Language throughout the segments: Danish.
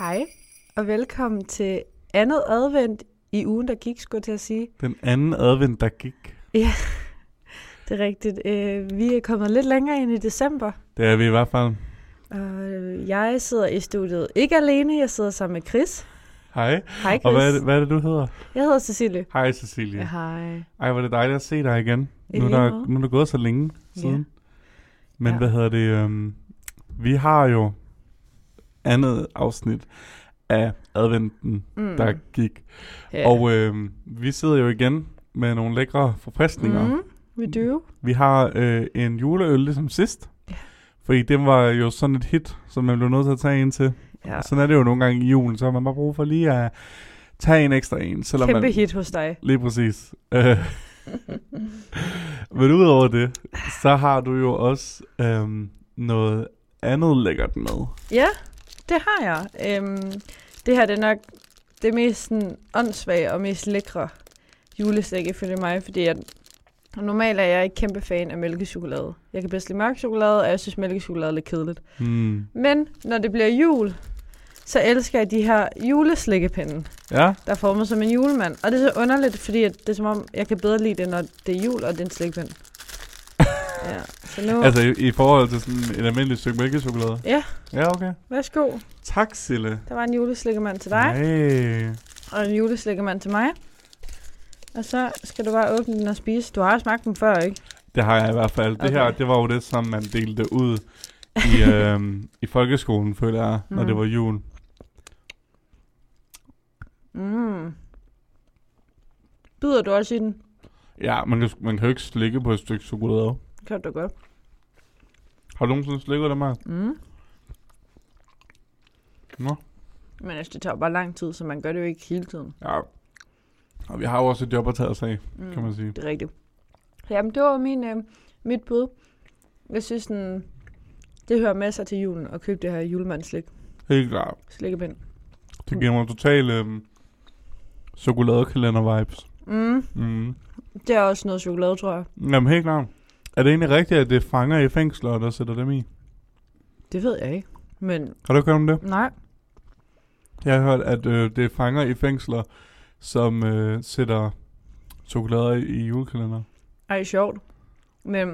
Hej, og velkommen til andet advent i ugen, der gik, skulle jeg til at sige. Den anden advent, der gik. Ja, det er rigtigt. Øh, vi er kommet lidt længere ind i december, Det er vi i hvert fald. og jeg sidder i studiet ikke alene, jeg sidder sammen med Chris. Hej. Hej Chris. Og hvad er, det, hvad er det, du hedder? Jeg hedder Cecilie. Hej, Cecilie. Ja, hej. Ej, hvor er det dejligt at se dig igen. I Nu er, der, nu er det gået så længe siden. Ja. Men Ja. hvad hedder det? Um, vi har jo andet afsnit af adventen, Mm. der gik. ja. Og øhm, vi sidder jo igen med nogle lækre forfriskninger. mm, we do. Vi har øh, en juleøl ligesom sidst. Ja. Fordi det var jo sådan et hit, som man blev nødt til at tage en til. Ja. Sådan er det jo nogle gange i julen, så har man bare brug for lige at tage en ekstra en. Selvom Kæmpe man, hit hos dig. Lige præcis. Øh, Men udover det, så har du jo også øhm, noget andet lækkert med. Ja, det har jeg. Øhm, det her det er nok det mest sådan, åndssvage og mest lækre julestik ifølge mig, fordi at normalt er jeg ikke kæmpe fan af mælkechokolade. Jeg kan bedst lide mørk chokolade, og jeg synes mælkechokolade er lidt kedeligt. Hmm. Men når det bliver jul, så elsker jeg de her juleslikkepinde, Ja, der er formet som en julemand. Og det er så underligt, fordi at det er som om, jeg kan bedre lide det, når det er jul, og det er en slikpind. Ja, så nu... altså i, i forhold til sådan et almindeligt stykke mælkechokolade. Ja, Ja, okay. værsgo. Tak, Sille. Der var en juleslikkemand til dig. Nej. og en juleslikkemand til mig. Og så skal du bare åbne den og spise. Du har smagt dem før, ikke? Det har jeg i hvert fald. Det Okay. her, det var jo det, som man delte ud i, øhm, i folkeskolen, føler jeg, når Mm. det var jul. Mm. Bider du også i den? Ja, man kan, man kan jo ikke slikke på et stykke chokolade. Kan du godt. Har du nogensinde slikket det, Mark? Mm. Nå. Men altså, det tager bare lang tid, så man gør det jo ikke hele tiden. Ja. Og vi har jo også et job at tage os af, Mm. kan man sige. Det er rigtigt. Jamen, det var min, øh, mit bud. Jeg synes, sådan, det hører med sig til julen at købe det her julemandsslik. Helt klart. Slikkepind. Det giver mig total øhm, chokoladekalender-vibes. Mm. Mm. Det er også noget chokolade, tror jeg. Jamen helt klart. Er det egentlig rigtigt, at det fanger i fængsler, der sætter dem i? Det ved jeg ikke. Men Har du hørt om det? nej. Jeg har hørt, at øh, det fanger i fængsler, som øh, sætter chokolader i, i julekalender. Ej, sjovt. Men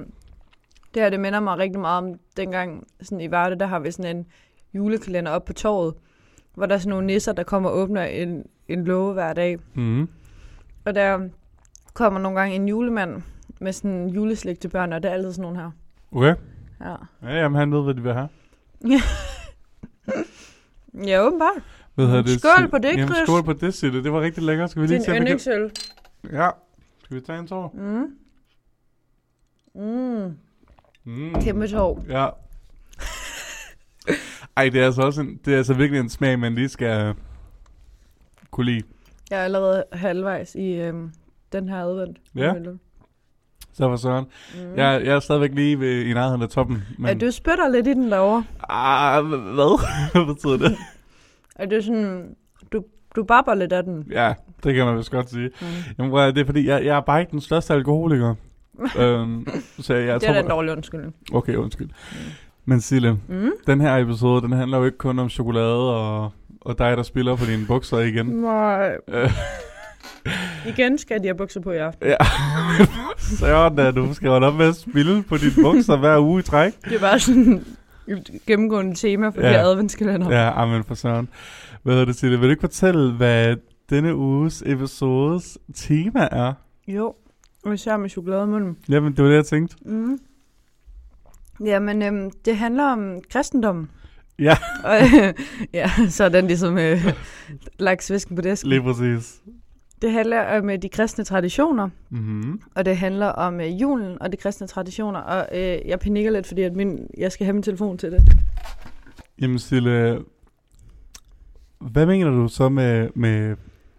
det her, det minder mig rigtig meget om dengang sådan i Varde, der har vi sådan en julekalender op på torvet, hvor der er sådan nogle nisser, der kommer og åbner en, en låge hver dag. Mm. Og der kommer nogle gange en julemand med sådan juleslik til børn, og det er altid sådan nogle her. Okay. Ja, Ja, jamen han ved, hvad de vil have. ja åbenbart. Hvad hedder det? Skål på det, Jamen, Chris. skål på det, Sille. Det var rigtig lækkert. Skal vi lige Din se, vi kan... yndlingsøl. Ja. Skal vi tage en tår? Mm. Mm. Mm. Kæmpe tår. Ja. Ej, det er altså også en, det er altså virkelig en smag, man lige skal kunne lide. Jeg er allerede halvvejs i øhm, den her advent. Ja. Så for søren. Mm. Jeg, jeg er stadigvæk lige ved, i nærheden af toppen. Men... Ja, du spytter lidt i den derovre. Ah, hvad? hvad betyder det? Er det sådan, du, du babber lidt af den? Ja, det kan man vist godt sige. Mm. Jamen, det er fordi, jeg, jeg er bare ikke den største alkoholiker. øhm, så jeg, jeg det er da en dårlig undskyldning. Okay, undskyld. Men Sille, Mm. den her episode, den handler jo ikke kun om chokolade og, og dig, der spiller på dine bukser igen. Nej. Øh, Igen skal de have bukser på i aften. ja. Sådan da, du skal holde op med at spille på dine bukser hver uge i træk. Det er bare sådan et gennemgående tema for ja. De her adventskalender. Ja, amen for søren. Hvad hedder det, Sille? Vil du ikke fortælle, hvad denne uges episodes tema er? Jo, og især med chokolade i munden. Jamen, det var det, jeg tænkte. Mm. Jamen, øhm, det handler om kristendommen. Ja. Og, ja, så er den ligesom øh, lagt svisken på disken. Lige præcis. Det handler om øh, de kristne traditioner, Mm-hmm. og det handler om øh, julen og de kristne traditioner. Og øh, jeg panikker lidt, fordi at min, jeg skal have min telefon til det. Jamen, Sille, hvad mener du så med, med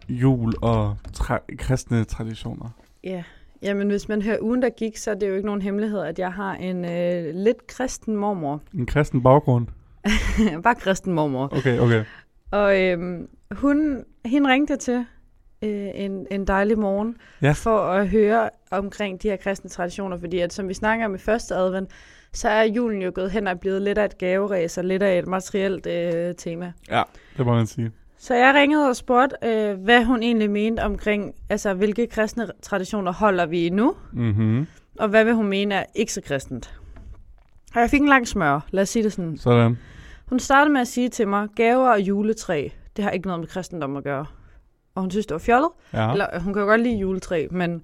jul og tra- kristne traditioner? Ja, jamen hvis man hører ugen, der gik, så er det jo ikke nogen hemmelighed, at jeg har en øh, lidt kristen mormor. En kristen baggrund? Bare kristen mormor. Okay, okay. Og øhm, hun, hende ringte til øh, en, en dejlig morgen Ja. for at høre omkring de her kristne traditioner, fordi at, som vi snakker om i første advent, så er julen jo gået hen og blevet lidt af et gaveræs og lidt af et materielt øh, tema. Ja, det må man sige. Så jeg ringede og spurgte, øh, hvad hun egentlig mente omkring, altså hvilke kristne traditioner holder vi nu, Mhm. og hvad vil hun mene er ikke så kristent. Og jeg fik en lang smør, lad os sige det sådan. Sådan. Hun startede med at sige til mig, gaver og juletræ, det har ikke noget med kristendom at gøre. Og hun synes, det var fjollet. Ja. Eller hun kan jo godt lide juletræ, men,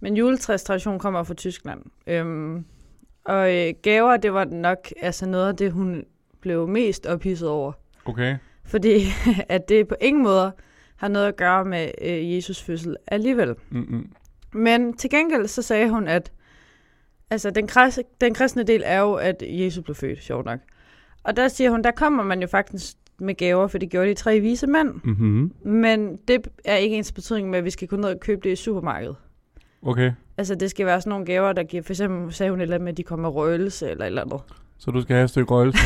men juletræstradition kommer fra Tyskland. Øhm, og øh, gaver, det var nok altså noget af det, hun blev mest ophidset over. Okay. Fordi at det på ingen måde har noget at gøre med øh, Jesus fødsel alligevel. Mm-mm. Men til gengæld så sagde hun, at altså, den, kristne, den kristne del er jo, at Jesus blev født, sjovt nok. Og der siger hun, der kommer man jo faktisk med gaver, for det gjorde de tre vise mænd. Mhm. Men det er ikke ens betydning med, at vi skal gå ned og købe det i supermarkedet. Okay. Altså, det skal være sådan nogle gaver, der giver... For eksempel sagde hun et eller andet med, at de kommer røgelse eller et eller andet. Så du skal have et stykke røgelse.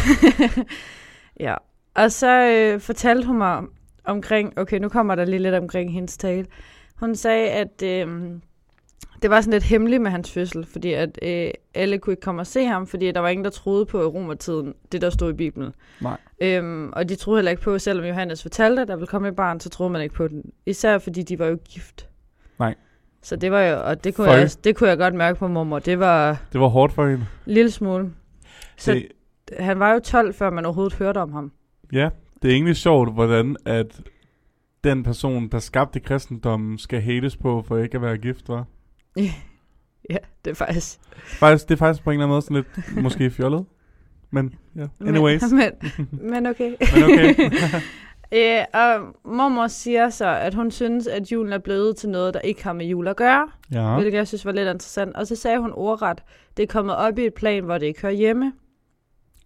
ja. Og så øh, fortalte hun mig omkring... Okay, nu kommer der lige lidt omkring hendes tale. Hun sagde, at øh, det var sådan lidt hemmeligt med hans fødsel, fordi at øh, alle kunne ikke komme og se ham, fordi der var ingen, der troede på i romertiden, det der stod i Bibelen. Nej. Øhm, og de troede heller ikke på, selvom Johannes fortalte, at der ville komme et barn, så troede man ikke på den. Især fordi de var jo gift. Nej. Så det var jo, og det kunne, Føj. jeg, det kunne jeg godt mærke på mormor. Det var Det var hårdt for hende. en lille smule. Så Det, han var jo 12, før man overhovedet hørte om ham. ja, det er egentlig sjovt, hvordan at den person, der skabte kristendommen, skal hates på for ikke at være gift, var. Ja, det er faktisk... Faktisk, det er faktisk på en eller anden måde sådan lidt måske fjollet. Men ja, anyways. Men, men, men okay. Men okay. Øh, og mormor siger så, at hun synes, at julen er blevet til noget, der ikke har med jul at gøre. Ja. Hvilket jeg synes var lidt interessant. Og så sagde hun ordret, det er kommet op i et plan, hvor det ikke hører hjemme.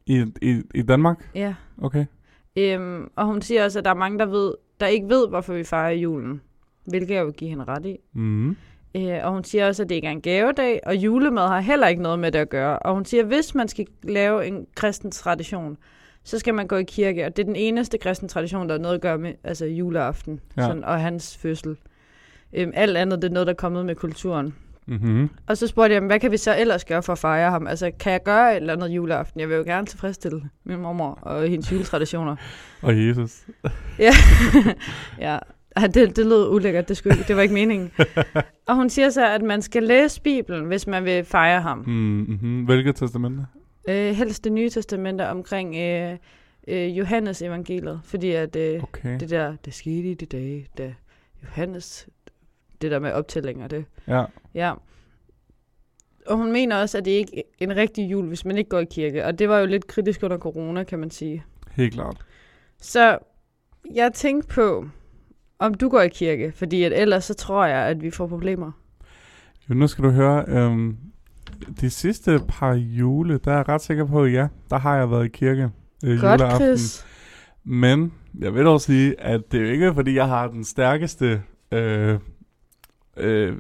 I, i, I Danmark? Ja. Okay. Øhm, og hun siger også, at der er mange, der, ved, der ikke ved, hvorfor vi fejrer julen. Hvilket jeg vil give hende ret i. Mm. Øh, og hun siger også, at det ikke er en gavedag, og julemad har heller ikke noget med det at gøre. Og hun siger, at hvis man skal lave en kristen tradition, så skal man gå i kirke. Og det er den eneste kristen tradition, der har noget at gøre med altså juleaften Ja. sådan, og hans fødsel. Øhm, alt andet, det er noget, der er kommet med kulturen. Mm-hmm. Og så spurgte jeg, "Men hvad kan vi så ellers gøre for at fejre ham? Altså, kan jeg gøre et eller andet juleaften? Jeg vil jo gerne tilfredsstille min mormor og hendes juletraditioner. Og Jesus. ja, ja. Ej, Det, det lød ulækkert, det, skulle, det var ikke meningen. og hun siger så, at man skal læse Bibelen, hvis man vil fejre ham. Mm-hmm. Hvilket testamente? Øh, helst det nye testamente omkring øh, øh, Johannes evangeliet, fordi at øh, Okay. det der, det skete i de dage, da Johannes, det der med optællinger, det, Ja. ja. Og hun mener også, at det ikke er en rigtig jul, hvis man ikke går i kirke, og det var jo lidt kritisk under corona, kan man sige. Helt klart. Så jeg tænkte på, om du går i kirke, fordi at ellers så tror jeg, at vi får problemer. Jo, nu skal du høre, øhm, de sidste par jule, der er jeg ret sikker på, ja, der har jeg været i kirke øh, Godt, juleaften. Chris. Men jeg vil dog sige, at det er jo ikke, fordi jeg har den stærkeste... Øh, øh,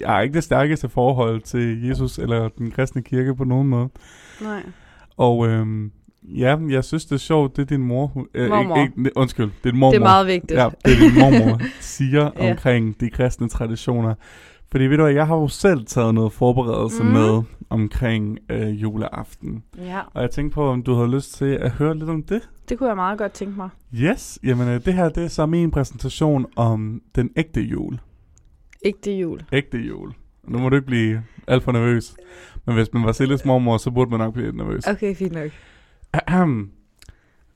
jeg har ikke det stærkeste forhold til Jesus eller den kristne kirke på nogen måde. Nej. Og øh, ja, jeg synes, det er sjovt, det din mor... Øh, Mormor. Ikke, ikke, undskyld, det er din mormor. Det er meget vigtigt. Ja, det er din mormor siger Ja. omkring de kristne traditioner. Fordi ved du hvad, jeg har jo selv taget noget forberedelse mm. med omkring øh, juleaften. ja. Og jeg tænkte på, om du havde lyst til at høre lidt om det? Det kunne jeg meget godt tænke mig. Yes, jamen øh, det her det er så min præsentation om den ægte jul. Det jul. Ægte jul. Nu må du ikke blive alt for nervøs. Men hvis man var Silles mormor, så burde man nok blive lidt nervøs. Okay, fint nok.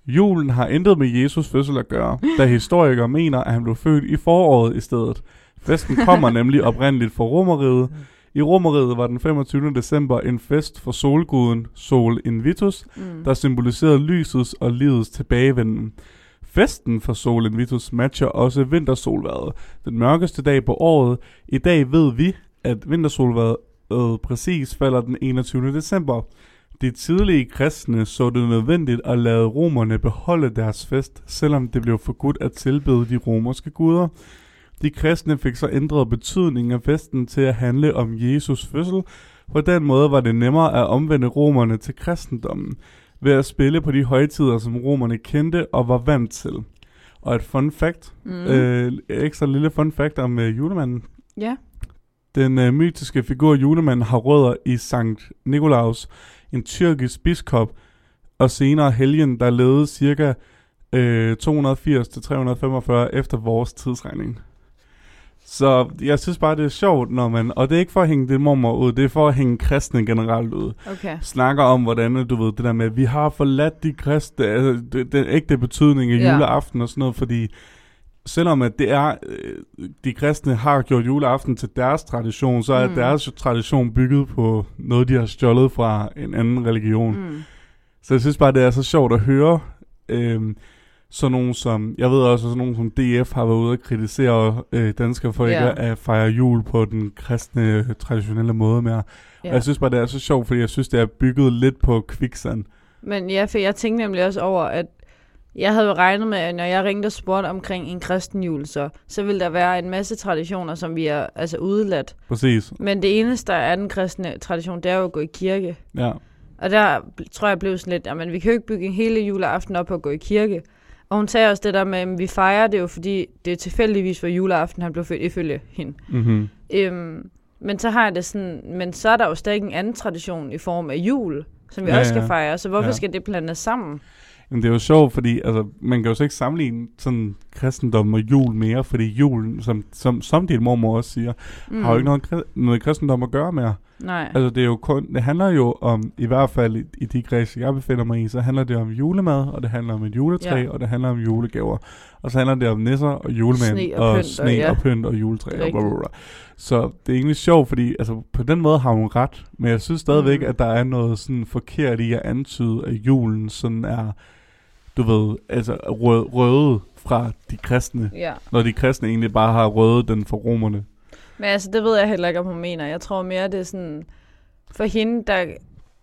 Julen har intet med Jesus fødsel at gøre, da historikere mener, at han blev født i foråret i stedet. Festen kommer nemlig oprindeligt fra Romeriet. I Romeriet var den 25. december en fest for solguden Sol Invitus, Mm. der symboliserede lysets og livets tilbagevenden. Festen for Sol Invitus matcher også vintersolværet, den mørkeste dag på året. I dag ved vi, at vintersolværet øh, præcis falder den 21. december. De tidlige kristne så det nødvendigt at lade romerne beholde deres fest, selvom det blev forbudt at tilbede de romerske guder. De kristne fik så ændret betydningen af festen til at handle om Jesus fødsel. På den måde var det nemmere at omvende romerne til kristendommen ved at spille på de højtider, som romerne kendte og var vant til. Og et fun fact, Mm. øh, ekstra lille fun fact om øh, julemanden. Ja. Den øh, mytiske figur julemanden har rødder i Sankt Nikolaus, en tyrkisk biskop, og senere helgen, der levede cirka øh, 280-345 efter vores tidsregning. Så jeg synes bare, det er sjovt, når man... Og det er ikke for at hænge det mormor ud, det er for at hænge kristne generelt ud. Okay. Snakker om, hvordan, du ved, det der med, at vi har forladt de kristne, altså, den ægte betydning af Ja. juleaften og sådan noget, fordi selvom at det er, øh, de kristne har gjort juleaften til deres tradition, så er Mm. deres tradition bygget på noget, de har stjålet fra en anden religion. Mm. Så jeg synes bare, det er så sjovt at høre øhm, sådan nogen som, jeg ved også, sådan nogen som DF har været ude og kritisere øh, danskere for ikke Ja. at fejre jul på den kristne, øh, traditionelle måde mere. Ja. Og jeg synes bare, det er så sjovt, fordi jeg synes, det er bygget lidt på kviksand. Men ja, for jeg tænkte nemlig også over, at jeg havde jo regnet med, at når jeg ringte og spurgte omkring en kristen jul, så, så ville der være en masse traditioner, som vi er altså udeladt. Præcis. Men det eneste, der er den kristne tradition, det er jo at gå i kirke. Ja. Og der tror jeg blev sådan lidt, jamen vi kan jo ikke bygge en hele juleaften op på at gå i kirke. Og hun sagde også det der med, at vi fejrer det jo, fordi det er tilfældigvis var juleaften, han blev født ifølge hende. Mm-hmm. Øhm, men så har jeg det sådan, men så er der jo stadig en anden tradition i form af jul, som vi Ja, også skal ja. fejre. Så hvorfor ja. skal det blandes sammen? Men det er jo sjovt, fordi altså, man kan jo så ikke sammenligne sådan kristendom og jul mere, fordi julen, som, som, som din mormor også siger, mm. har jo ikke noget, noget kristendom at gøre mere. Nej. Altså det er jo kun, det handler jo om, i hvert fald i, i de kredse, jeg befinder mig i, så handler det om julemad, og det handler om et juletræ, Ja. og det handler om julegaver. Og så handler det om nisser og julemænd, Sne og og, pynt, sne og og, ja. og pynt og juletræ. Og Rigtigt. bla, bla, bla. Så det er egentlig sjovt, fordi altså, på den måde har hun ret, men jeg synes stadigvæk, Mm. at der er noget sådan forkert i at antyde, at julen sådan er, du ved, altså rød, røde fra de kristne, Ja. når de kristne egentlig bare har røde den for romerne. Men altså, det ved jeg heller ikke, om hun mener. Jeg tror mere, det er sådan... For hende, der...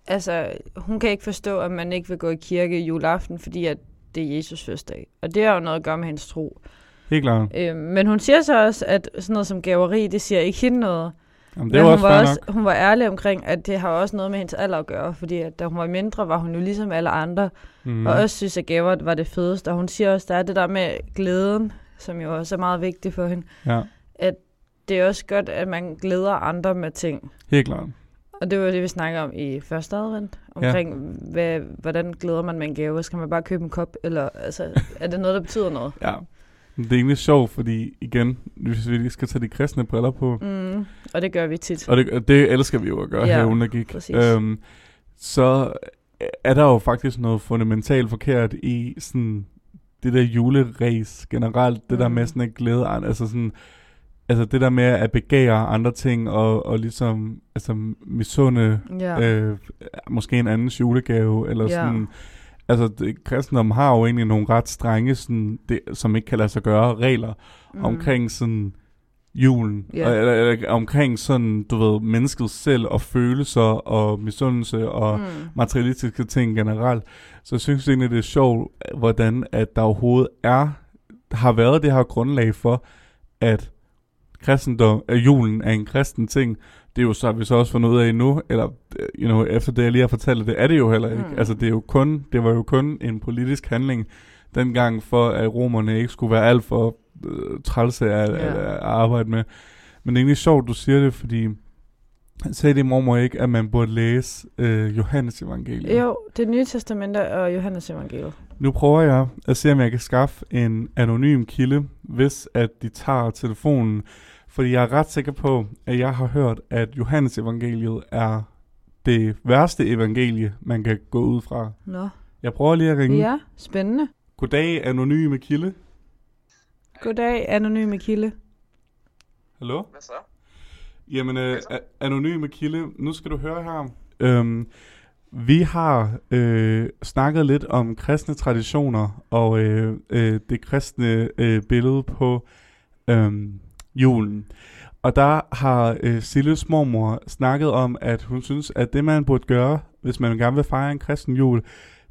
Altså, hun kan ikke forstå, at man ikke vil gå i kirke juleaften, fordi at det er Jesus fødselsdag. Og det har jo noget at gøre med hendes tro. Helt klart. Øhm, men hun siger så også, at sådan noget som gaveri, det siger ikke hende noget. Jamen, det Men er jo hun også var, også, nok. hun var ærlig omkring, at det har også noget med hendes alder at gøre. Fordi at da hun var mindre, var hun jo ligesom alle andre. Mm. Og også synes, at gaver var det fedeste. Og hun siger også, der er det der med glæden, som jo også er meget vigtigt for hende. Ja, Det er også godt, at man glæder andre med ting. helt klart. Og det var det, vi snakker om i første advent. Omkring, ja. hvad, hvordan glæder man med en gave? Skal man bare købe en kop? Eller altså, er det noget, der betyder noget? Ja. Det er egentlig sjovt, fordi igen, hvis vi skal tage de kristne briller på, Mm, og det gør vi tit. og det, og det elsker vi jo at gøre Ja, her under gik, øhm, så er der jo faktisk noget fundamentalt forkert i sådan det der juleræs generelt, det der Mm. med sådan at glæde altså sådan, altså det der med at begære andre ting, og, og ligesom, altså misunde Ja. øh, måske en andens julegave, eller Ja. sådan. Altså, det, kristendom har jo egentlig nogle ret strenge, sådan, det, som ikke kan lade sig gøre, regler mm. omkring sådan julen. Og, eller, eller, omkring sådan, du ved, mennesket selv, og følelser, og misundelse, og. Mm. materialistiske ting generelt. Så jeg synes egentlig, det er sjovt, hvordan at der overhovedet er, har været det her grundlag for, at kristendom, at julen er en kristen ting. Det er jo så, vi så også fundet ud af nu, eller øh, you know, efter det, jeg lige har fortalt, det er det jo heller ikke. Mm. Altså, det, er jo kun, det var jo kun en politisk handling dengang, for at romerne ikke skulle være alt for øh, trælse at, Ja. at, at arbejde med. Men det er egentlig sjovt, du siger det, fordi sagde din mormor ikke, at man burde læse øh, Johannes evangeliet? Jo, det nye testamente og Johannes evangeliet. Nu prøver jeg at se, om jeg kan skaffe en anonym kilde, hvis at de tager telefonen. Fordi jeg er ret sikker på, at jeg har hørt, at Johannes evangeliet er det værste evangelie, man kan gå ud fra. Nå. Jeg prøver lige at ringe. Ja, spændende. Goddag, anonyme kilde. Goddag, anonyme kilde. Hallo? Hvad så? Jamen, øh, anonyme kilde, nu skal du høre her. Øhm, vi har øh, snakket lidt om kristne traditioner og øh, øh, det kristne øh, billede på øh, julen. Og der har øh, Silles mormor snakket om, at hun synes, at det man burde gøre, hvis man gerne vil fejre en kristen jul,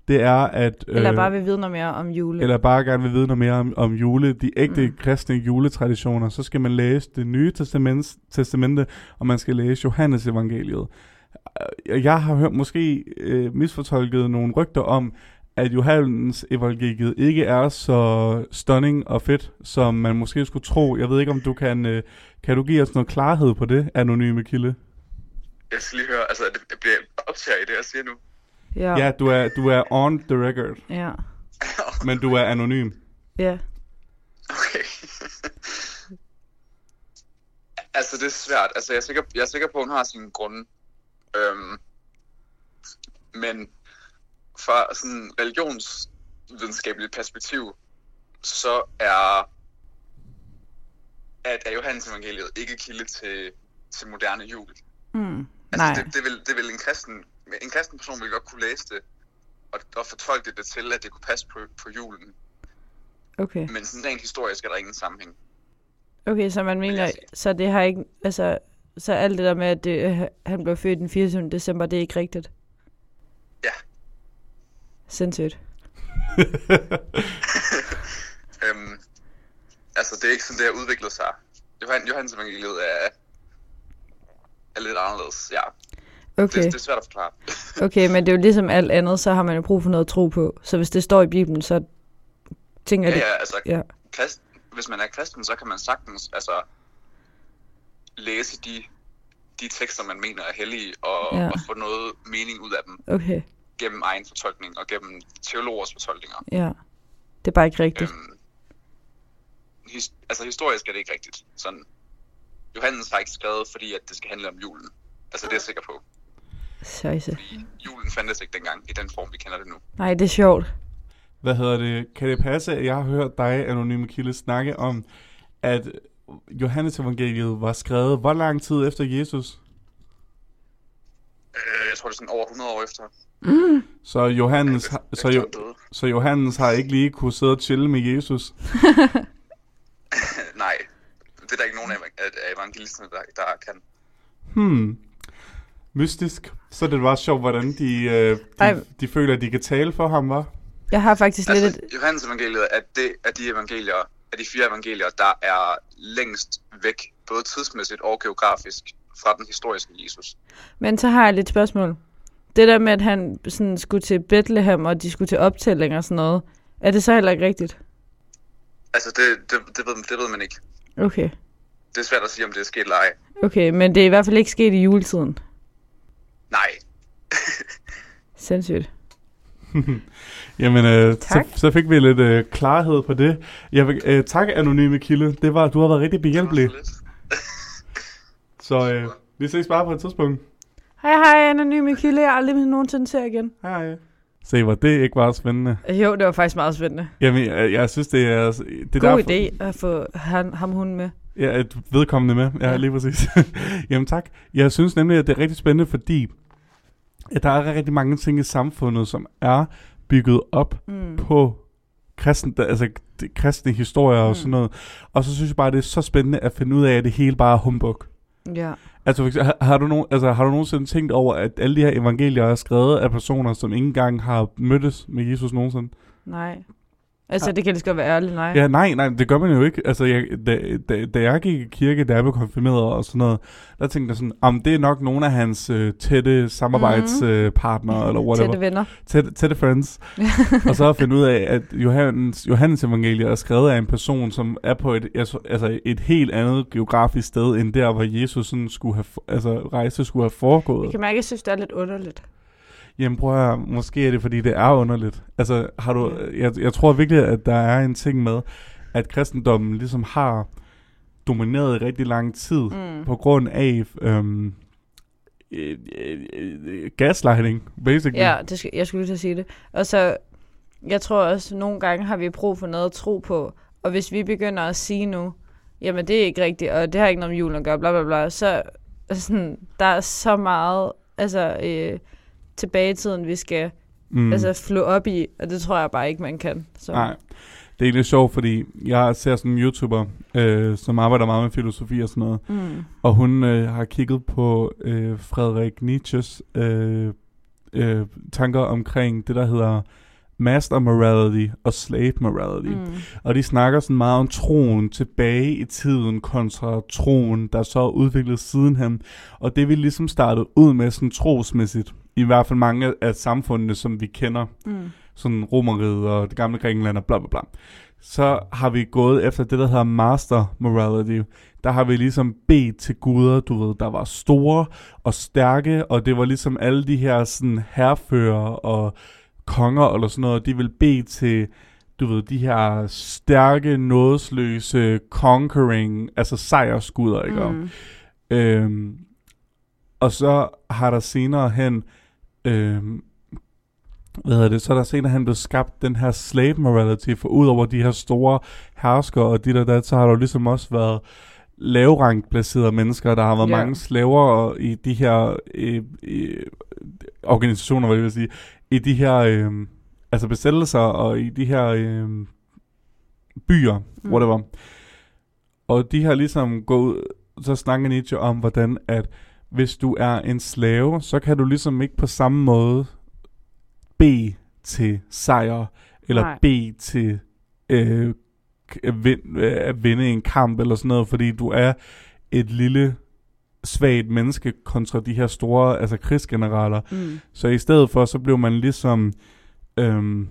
det er at... Øh, Eller bare vil vide noget mere om jule. eller bare gerne vil vide noget mere om, om jule, de ægte Mm. kristne juletraditioner, så skal man læse det nye testament, testamente, og man skal læse Johannes evangeliet. Øh, Jeg har hørt måske øh, misfortolket nogle rygter om, at Johannes evangeliet ikke er så stunning og fedt, som man måske skulle tro. Jeg ved ikke, om du kan, øh, kan du give os noget klarhed på det, anonyme kilde? Jeg skal lige høre, altså det bliver optaget i det, jeg siger nu. Ja. Ja, du er, du er on the record, Ja. men du er anonym. Ja. Okay. altså, det er svært. Altså, jeg er sikker, jeg er sikker på, at hun har sine grunde. Øhm, men fra sådan religionsvidenskabeligt perspektiv, så er at er Johannes evangeliet ikke kilde til, til moderne jul. Mm. Altså, Nej. det, det, vil, det vil en kristen, en kristen person vil godt kunne læse det, og, og fortolke det til, at det kunne passe på, på julen. Okay. Men sådan rent historisk er der ingen sammenhæng. Okay, så man mener, så det har ikke, altså, så alt det der med, at det, øh, han blev født den 24. december, det er ikke rigtigt? Ja. Sindssygt. Øhm, altså, det er ikke sådan, det har udviklet sig. Johan, Johannes evangeliet er, er lidt anderledes, ja. Okay. Det, det er svært at forklare. Okay, men det er jo ligesom alt andet, så har man jo brug for noget at tro på. Så hvis det står i Bibelen, så tænker Ja, jeg, ja, altså, ja. krist, hvis man er kristen, så kan man sagtens altså, læse de, de tekster, man mener er hellige, og, Ja. ja. og få noget mening ud af dem okay, gennem egen fortolkning og gennem teologers fortolkninger. ja. Det er bare ikke rigtigt. Øhm, his, altså historisk er det ikke rigtigt. Sådan, Johannes har ikke skrevet, fordi at det skal handle om julen. Altså det er jeg sikker på. Scheisse. Fordi julen fandtes ikke dengang i den form, vi kender det nu. Nej, det er sjovt. Hvad hedder det? Kan det passe, at jeg har hørt dig, anonyme kilde, snakke om, at Johannes evangeliet var skrevet hvor lang tid efter Jesus? Øh, jeg tror, det er sådan over 100 år efter. Så Johannes, har, så, jo, så Johannes har ikke lige kunne sidde og chille med Jesus. Nej, det er der ikke nogen af, af evangelisterne, der, der kan. Hmm. Mystisk. Så er det bare sjovt, hvordan de, øh, Ej. de, de føler, at de kan tale for ham, var. Jeg har faktisk lidt Altså, et... Johannes evangeliet er det af de evangelier, af de fire evangelier, der er længst væk, både tidsmæssigt og geografisk, fra den historiske Jesus. Men så har jeg lidt spørgsmål. Det der med, at han sådan skulle til Bethlehem, og de skulle til optælling og sådan noget, er det så heller ikke rigtigt? Altså, det, det, det, ved, det ved man ikke. Okay. Det er svært at sige, om det er sket eller ej. Okay, men det er i hvert fald ikke sket i juletiden. Nej. Sindssygt. Jamen, øh, så, Tak. så fik vi lidt øh, klarhed på det. Jeg vil, øh, tak, anonyme kilde. Det var, du har været rigtig behjælpelig. Det var så øh, vi ses bare på et tidspunkt. Hej hej, anonyme kilde. Jeg aldrig nogensinde ser igen. Hej, hej. Se, hvor det ikke var spændende. Jo, det var faktisk meget spændende. Jamen, jeg, jeg synes, det er... Det er God derfor, idé at få han, ham hun med. Ja, et vedkommende med. Ja, Ja. lige præcis. Jamen tak. Jeg synes nemlig, at det er rigtig spændende, fordi at der er rigtig mange ting i samfundet, som er bygget op Mm. på kristen, altså kristne historier og Mm. sådan noget. Og så synes jeg bare, det er så spændende at finde ud af, at det hele bare er humbug. Ja. Altså, for eksempel, har, har, du nogen, altså, har du nogensinde tænkt over, at alle de her evangelier er skrevet af personer, som ikke engang har mødtes med Jesus nogensinde? Nej. Altså, det kan lige godt være ærligt, nej. Ja, nej, nej, det gør man jo ikke. Altså, jeg, da, da, da jeg gik i kirke, da jeg blev konfirmeret og sådan noget, der tænkte jeg sådan, om det er nok nogle af hans øh, tætte samarbejdspartnere, mm. eller whatever. Tætte venner. Tætte, tætte friends. og så at finde ud af, at Johannes, Johannes evangeliet er skrevet af en person, som er på et, altså et helt andet geografisk sted, end der, hvor Jesus sådan skulle have, altså rejse skulle have foregået. Jeg kan mærke, at jeg synes, det er lidt underligt. Jamen prøv at måske er det, fordi det er underligt. Altså, har du, jeg, jeg tror virkelig, at der er en ting med, at kristendommen ligesom har domineret i rigtig lang tid, Mm. på grund af øhm, øh, øh, øh, gaslighting, basically. Ja, det skal, jeg skulle lige til at sige det. Og så, jeg tror også, at nogle gange har vi brug for noget at tro på. Og hvis vi begynder at sige nu, jamen det er ikke rigtigt, og det har ikke noget med julen at gøre, bla bla bla, så sådan, der er så meget altså, øh, tilbage i tiden, vi skal mm. altså, flå op i, og det tror jeg bare ikke, man kan. Så. Nej. Det er egentlig sjovt, fordi jeg ser sådan en YouTuber, øh, som arbejder meget med filosofi og sådan noget, Mm. og hun øh, har kigget på øh, Frederik Nietzsches øh, øh, tanker omkring det, der hedder master morality og slave morality. Mm. Og de snakker sådan meget om troen tilbage i tiden kontra troen, der så er udviklet sidenhen. Og det vi ligesom startede ud med sådan trosmæssigt, i hvert fald mange af samfundene, som vi kender. Mm. sådan romeriet og det gamle Grækenland og bla bla bla. Så har vi gået efter det, der hedder Master Morality. Der har vi ligesom bedt til guder, du ved, der var store og stærke, og det var ligesom alle de her sådan herfører og konger eller sådan noget, de vil bede til, du ved, de her stærke, nådesløse, conquering, altså sejrsguder, ikke? Mm. Øhm, og så har der senere hen, øhm, hvad hedder det, så er der senere hen blevet skabt den her slave morality, for ud over de her store herskere og de der, der så har der jo ligesom også været lavrangt placerede mennesker. Der har været Ja. mange slaver i de her øh, øh, organisationer, hvad jeg vil sige, i de her øh, altså besættelser og i de her øh, byer, mm. whatever. Og de har ligesom gået så snakker Nietzsche om, hvordan at hvis du er en slave, så kan du ligesom ikke på samme måde bede til sejr, eller Nej. bede til øh, at, vinde, at vinde en kamp, eller sådan noget, fordi du er et lille svagt menneske kontra de her store altså krigsgeneraler. Mm. Så i stedet for, så blev man ligesom, øhm,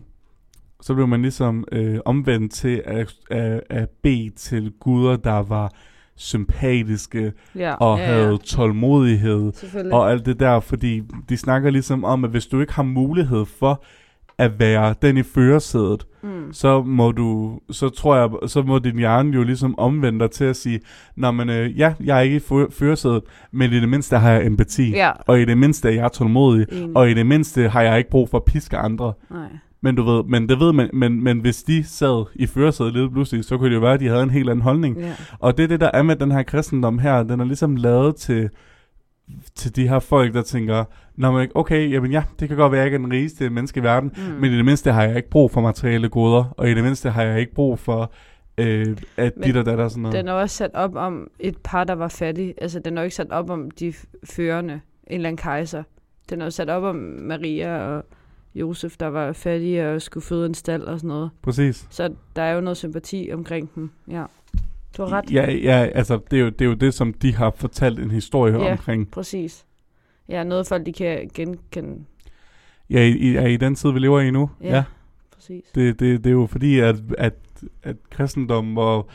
så blev man ligesom øh, omvendt til at, at, at bede til guder, der var sympatiske Ja, og ja, havde ja. tålmodighed og alt det der, fordi de snakker ligesom om, at hvis du ikke har mulighed for at være den i førersædet, mm. så må du, så tror jeg, så må din hjerne jo ligesom omvende dig til at sige, Nå, men øh, ja, jeg er ikke i førersædet, men i det mindste har jeg empati, Ja, og i det mindste er jeg tålmodig, enig. og i det mindste har jeg ikke brug for at piske andre. Nej. Men du ved, men det ved man, men, men hvis de sad i førersædet lidt pludselig, så kunne det jo være, at de havde en helt anden holdning. Ja. Og det er det, der er med den her kristendom her. Den er ligesom lavet til, til de her folk, der tænker, Nå, men okay, jamen ja, det kan godt være, at jeg ikke er den rigeste menneske i verden, Mm. men i det mindste har jeg ikke brug for materielle goder, og i det mindste har jeg ikke brug for, øh, at Men dit og dat og sådan noget. Den er også sat op om et par, der var fattige. Altså, den er jo ikke sat op om de førende, en eller anden kejser. Den er jo sat op om Maria og Josef, der var fattige og skulle føde en stald og sådan noget. Præcis. Så der er jo noget sympati omkring dem. Ja, du har ret. Ja, ja, altså det er, jo, det er jo det, som de har fortalt en historie Ja. omkring. Præcis. Ja, noget folk, de kan genkende. Ja, i, i, i den tid, vi lever i nu. Ja, præcis. Det, det, det er jo fordi, at, at, at kristendom og,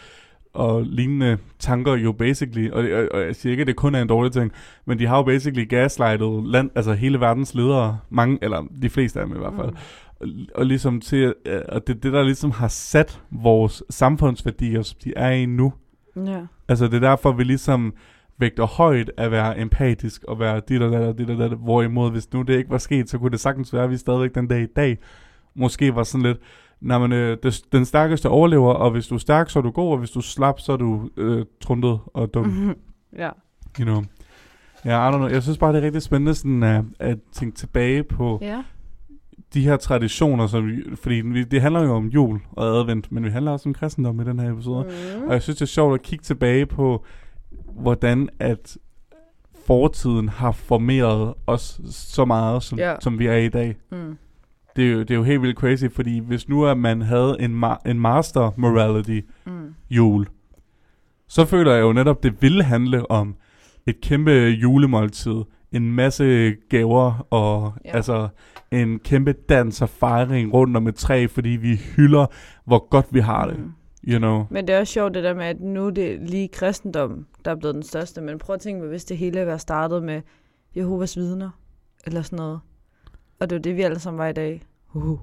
og lignende tanker jo basically, og, og, og jeg siger ikke, at det kun er en dårlig ting, men de har jo basically gaslightet land, altså hele verdens ledere, mange, eller de fleste af dem i hvert fald, Mm. og, og ligesom til, og det det, der ligesom har sat vores samfundsværdier, som de er i nu. Ja. Altså det er derfor, vi ligesom vægter højt at være empatisk og være dit og dat og dit og dat, hvorimod hvis nu det ikke var sket, så kunne det sagtens være, at vi stadigvæk den dag i dag måske var sådan lidt, nej, men øh, det, den stærkeste overlever, og hvis du er stærk, så er du god, og hvis du er slap, så er du øh, trundet og dum, Mhm. ja. you know. Ja, I don't know. Jeg synes bare, det er rigtig spændende sådan, at, at tænke tilbage på Ja. de her traditioner, som vi, fordi vi, det handler jo om jul og advent, men vi handler også om kristendom i den her episode. Mm. Og jeg synes, det er sjovt at kigge tilbage på, hvordan at fortiden har formeret os så meget, som, Ja. som vi er i dag. Mm. Det er, jo, det er jo helt vildt crazy, fordi hvis nu at man havde en, ma- en master morality Mm. jul, så føler jeg jo netop, det ville handle om et kæmpe julemåltid, en masse gaver og Ja. altså en kæmpe dans og fejring rundt om et træ, fordi vi hylder, hvor godt vi har det, Mm. you know. Men det er også sjovt det der med, at nu er det lige kristendom, der er blevet den største. Men prøv at tænke, hvis det hele var startet med Jehovas vidner, eller sådan noget. Og det er det, vi alle sammen var i dag. Uh.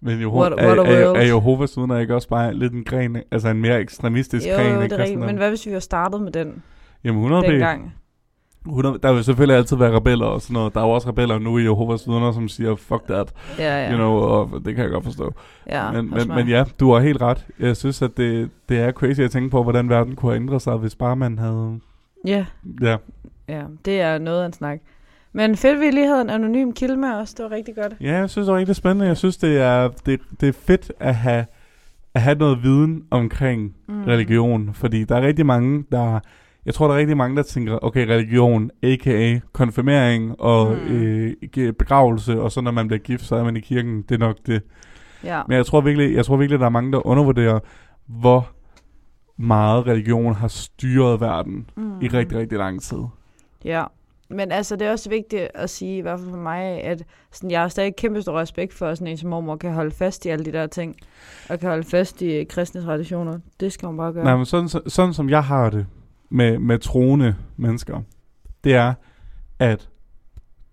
Men jo, What- er, what er, world. er Jehovas vidner ikke også bare lidt en gren, altså en mere ekstremistisk Jo, gren jo, det er rigtigt. Men hvad hvis vi var startet med den Jamen 100 p. dengang? 100, der vil selvfølgelig altid være rebeller og sådan noget. Der er jo også rebeller nu i Jehovas vidner, som siger, fuck that, Ja, ja. you know, og det kan jeg godt forstå. ja men, men, mig. men ja, du har helt ret. Jeg synes, at det, det er crazy at tænke på, hvordan verden kunne have ændret sig, hvis bare man havde... Ja, Ja, ja, det er noget af en snak. Men fedt, vi lige havde en anonym kilde med os. Det var rigtig godt. ja jeg synes det er rigtig spændende. Jeg synes, det er, det, det er fedt at have, at have noget viden omkring Mm. religion, fordi der er rigtig mange, der... Jeg tror, der er rigtig mange, der tænker, okay, religion, a.k.a. konfirmering og Mm. øh, begravelse, og så når man bliver gift, så er man i kirken. Det er nok det. Ja. Men jeg tror virkelig, jeg tror virkelig, der er mange, der undervurderer, hvor meget religion har styret verden Mm. i rigtig, rigtig lang tid. Ja. Men altså, det er også vigtigt at sige, i hvert fald for mig, at sådan, jeg har stadig kæmpe stor respekt for, at sådan en som mormor kan holde fast i alle de der ting, og kan holde fast i kristne traditioner. Det skal hun bare gøre. Nej, men sådan, så- sådan som jeg har det med, med troende mennesker, det er, at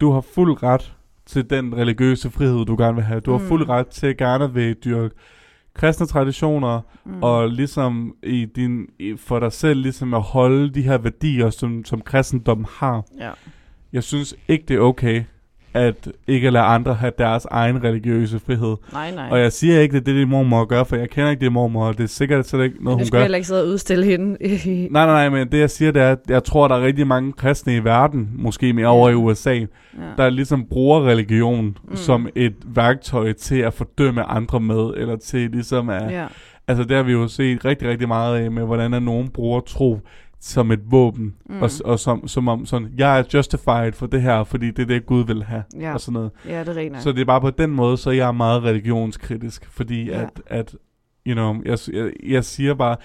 du har fuld ret til den religiøse frihed, du gerne vil have. Du har Mm. fuld ret til at gerne vil dyrke kristne traditioner, mm. og ligesom i din, i, for dig selv ligesom at holde de her værdier, som, som kristendom har. Ja. Jeg synes ikke, det er okay, at ikke lade andre have deres egen religiøse frihed. Nej, nej. Og jeg siger ikke, det er det, din mormor gør, for jeg kender ikke din mormor, og det er sikkert slet ikke noget, du hun skal gør. heller ikke sidde og udstille hende. Nej, nej, nej, men det jeg siger, det er, at jeg tror, der er rigtig mange kristne i verden, måske mere Ja. over i USA, ja. der ligesom bruger religion Mm. mm. som et værktøj til at fordømme andre med, eller til ligesom at... ja. Altså det har vi jo set rigtig, rigtig meget af med, hvordan at nogen bruger tro som et våben, Mm. og, og som, som om sådan, jeg er justified for det her, fordi det er det, Gud vil have, Ja. og sådan noget. ja, det er nok. Så det er bare på den måde, så jeg er meget religionskritisk, fordi Ja. at, at, you know, jeg, jeg, jeg siger bare,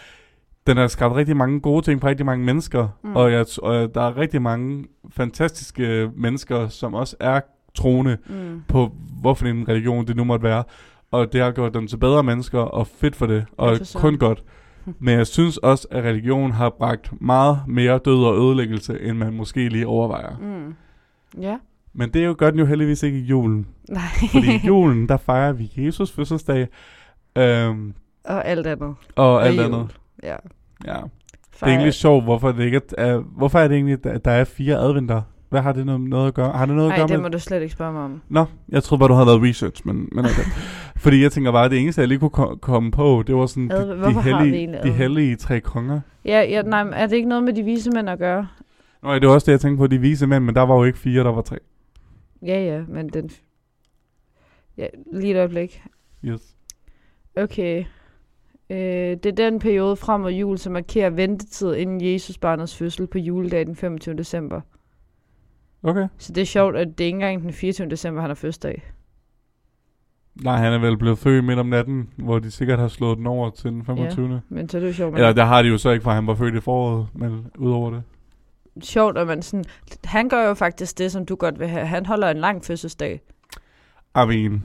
den har skabt rigtig mange gode ting for rigtig mange mennesker, Mm. og, jeg, og der er rigtig mange fantastiske mennesker, som også er troende Mm. på, hvorfor en religion det nu måtte være, og det har gjort dem til bedre mennesker, og fedt for det, og kun godt. Men jeg synes også, at religion har bragt meget mere død og ødelæggelse, end man måske lige overvejer. Mm. Ja. Men det er jo godt jo heldigvis ikke i julen. Nej. Fordi i julen, der fejrer vi Jesus fødselsdag, øhm, og alt andet. og alt jul. andet. Ja. Ja. Det er egentlig sjovt, hvorfor, det ikke er, hvorfor er det egentlig, at der er fire adventer? Hvad har det noget, noget at gøre? Har det noget at Nej, gøre det med? må du slet ikke spørge mig om. Nå, jeg troede bare, du havde lavet research, men, men okay. Fordi jeg tænker bare, at det eneste, jeg lige kunne ko- komme på, det var sådan Adv- de, hellige, de hellige tre konger. Ja, ja, nej, er det ikke noget med de vise mænd at gøre? Nå, ja, det var også det, jeg tænkte på, de vise mænd, men der var jo ikke fire, der var tre. Ja, ja, men den... Ja, lige et øjeblik. Yes. Okay. Øh, det er den periode frem mod jul, som markerer ventetid inden Jesus barnets fødsel på juledag den 25. december. Okay. Så det er sjovt, at det er ikke engang den 24. december, han har fødselsdag. Nej, han er vel blevet født midt om natten, hvor de sikkert har slået den over til den 25. Ja. Men så er det jo sjovt, Eller der har de jo så ikke, for han var født i foråret, men udover det. sjovt, at man sådan... Han gør jo faktisk det, som du godt vil have. Han holder en lang fødselsdag. I mean,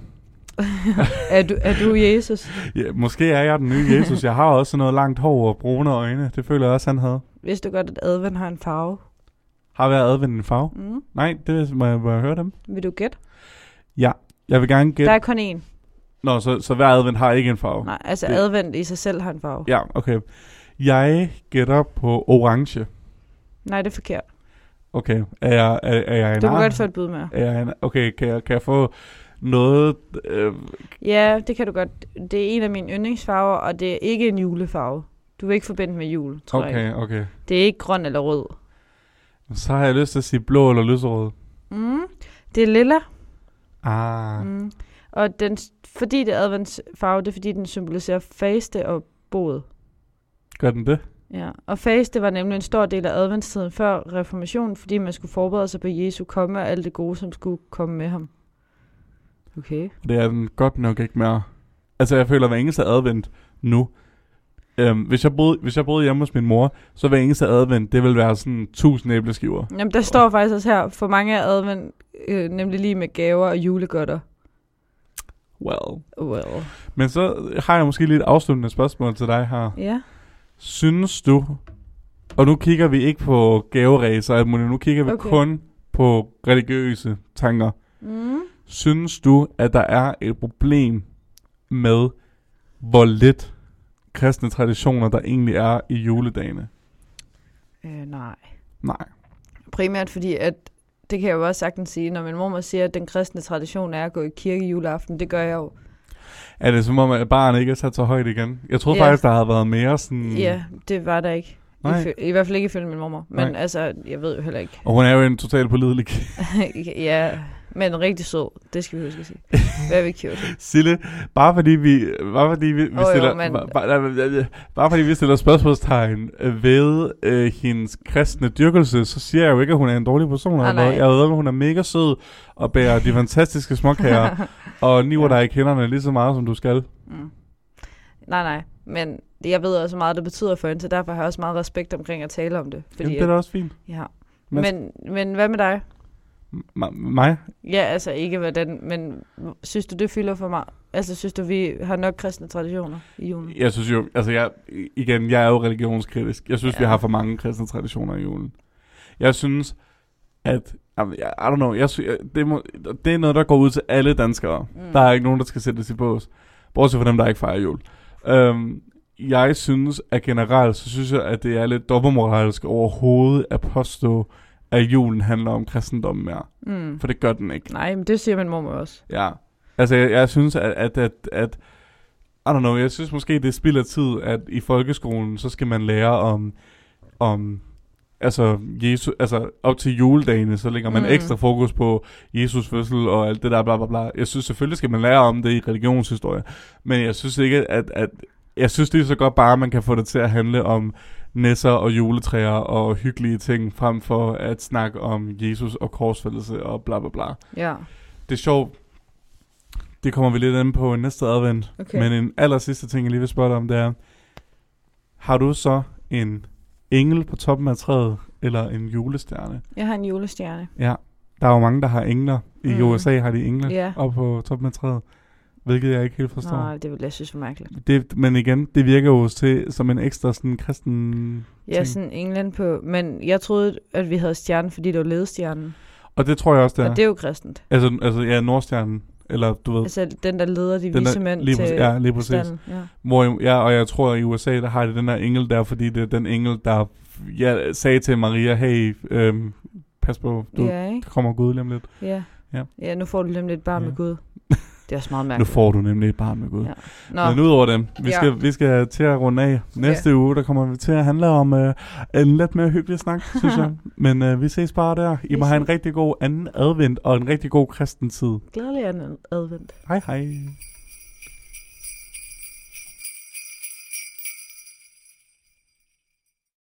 er, du, er du Jesus? ja, måske er jeg den nye Jesus. Jeg har også noget langt hår og brune øjne. Det føler jeg også, han havde. Vidste du godt, at advent har en farve? Har været advendt en farve? Mm. Nej, det må jeg, må jeg høre dem. Vil du gætte? Ja, jeg vil gerne Der gætte. er kun én. Nå, så, så hver advent har ikke en farve. Nej, altså Det- advent i sig selv har en farve. Ja, okay. Jeg gætter på orange. Nej, det er forkert. Okay, er jeg, er, er jeg en Du må godt få et bud med. er jeg en, Okay, kan jeg, kan jeg få noget... Øh, Ja, det kan du godt. Det er en af mine yndlingsfarver, og det er ikke en julefarve. Du vil ikke forbinde med jul, tror jeg. okay, okay. Det er ikke grøn eller rød. Så har jeg lyst til at sige blå eller lyserød. Mm. Det er lilla. Ah, Mm. Og den, fordi det er adventsfarve, det er fordi, den symboliserer faste og bod. gør den det? Ja. Og faste var nemlig en stor del af adventstiden før reformationen, fordi man skulle forberede sig på Jesu komme og alt det gode, som skulle komme med ham. Okay. Det er den godt nok ikke mere. Altså, jeg føler, at hver eneste advent nu... Øhm, hvis, jeg boede, hvis jeg boede hjemme hos min mor, så hver eneste advent, det vil være sådan 1000 æbleskiver. Jamen, der står faktisk også her, for mange er advent øh, nemlig lige med gaver og julegodter. Well. Well. Men så har jeg måske lige et afsluttende spørgsmål til dig her. Ja. Synes du, og nu kigger vi ikke på gaveræser, nu kigger vi okay. kun på religiøse tanker. Mm. Synes du, at der er et problem med, hvor lidt kristne traditioner, der egentlig er i juledagene? Øh, nej. Nej. Primært fordi, at det kan jeg jo også sagtens sige, når min mor siger, at den kristne tradition er at gå i kirke juleaften, det gør jeg jo. Er det som om, at barnet ikke er sat så højt igen? Jeg troede Ja. faktisk, der havde været mere sådan... Ja, det var der ikke. I, Nej. fø- I hvert fald ikke ifølge min mor. Men Nej. altså, jeg ved jo heller ikke. Og hun er jo en total pålidelig ja, men rigtig sød. Det skal vi huske at sige. Very cute. Sille, bare fordi vi, bare fordi vi, vi jo, stiller, men- bare, bare, fordi vi stiller spørgsmålstegn ved øh, hendes kristne dyrkelse, så siger jeg jo ikke, at hun er en dårlig person. Noget. nej. Jeg ved, at hun er mega sød og bærer de fantastiske småkager og niver Ja. dig i kinderne lige så meget, som du skal. Mm. Nej, nej. Men jeg ved også meget, det betyder for hende, så derfor har jeg også meget respekt omkring at tale om det. Fordi, Jamen, det er da også fint. ja. Hvad- Men, men hvad med dig? M- mig? Ja, altså ikke hvordan, men synes du, det fylder for mig? Altså, synes du, vi har nok kristne traditioner i julen? Jeg synes jo, altså jeg, igen, jeg er jo religionskritisk. Jeg synes, ja. vi har for mange kristne traditioner i julen. Jeg synes, at, I don't know, jeg, sy- jeg, det, må, det er noget, der går ud til alle danskere. Mm. Mm. Der er ikke nogen, der skal sættes i bås. Bortset fra dem, der ikke fejrer jul. Um, jeg synes, at generelt, så synes jeg, at det er lidt dobbeltmoralsk overhovedet at påstå, at julen handler om kristendommen mere. Mm. For det gør den ikke. Nej, men det siger min mor også. Ja. Altså, jeg, jeg synes, at, at, at, at I don't know, jeg synes måske, det er spild af tid, at i folkeskolen, så skal man lære om, om altså, Jesus, altså op til juledagene, så lægger man. Mm. ekstra fokus på Jesus fødsel og alt det der, bla bla bla. Jeg synes selvfølgelig skal man lære om det i religionshistorie, men jeg synes ikke, at, at jeg synes det er så godt bare, at man kan få det til at handle om nisser og juletræer og hyggelige ting, frem for at snakke om Jesus og korsfældelse og bla bla bla Ja, det er sjovt. Det kommer vi lidt ind på næste advent. okay. Men en aller sidste ting, jeg lige vil spørge dig om, det er, har du så en engel på toppen af træet, eller en julestjerne? Jeg har en julestjerne. Ja, der er jo mange, der har engler. I Mm. USA har de engler Ja. oppe på toppen af træet, hvilket jeg ikke helt forstår. Nej, det vil jeg synes var mærkeligt. Det, men igen, det virker jo til som en ekstra sådan kristen Ja, ting. sådan England på. Men jeg troede, at vi havde stjernen, fordi det var ledestjernen. Og det tror jeg også, det er. Og det er jo kristent. Altså, altså ja, Nordstjernen, eller du ved, Altså den, der leder de Den vise mænd lige til ja, lige præcis. stalden. Ja. Hvor, ja, og jeg tror, at i USA, der har de den der engel der, fordi det er den engel, der ja, sagde til Maria, hey, øhm, pas på, du, ja, ikke? der kommer Gud lige om lidt. Ja. Ja. ja, nu får du nemlig et barn Ja. med Gud. Det er også meget Nu mærkeligt. får du nemlig et barn med Gud. Ja. Nå, Men udover dem, vi Ja. skal, vi skal til at runde af. Næste uge, der kommer vi til at handle om øh, en lidt mere hyggelig snak, synes jeg. Men øh, vi ses bare der. I må have en rigtig god anden advent og en rigtig god kristen tid. glædelig anden advent. Hej hej.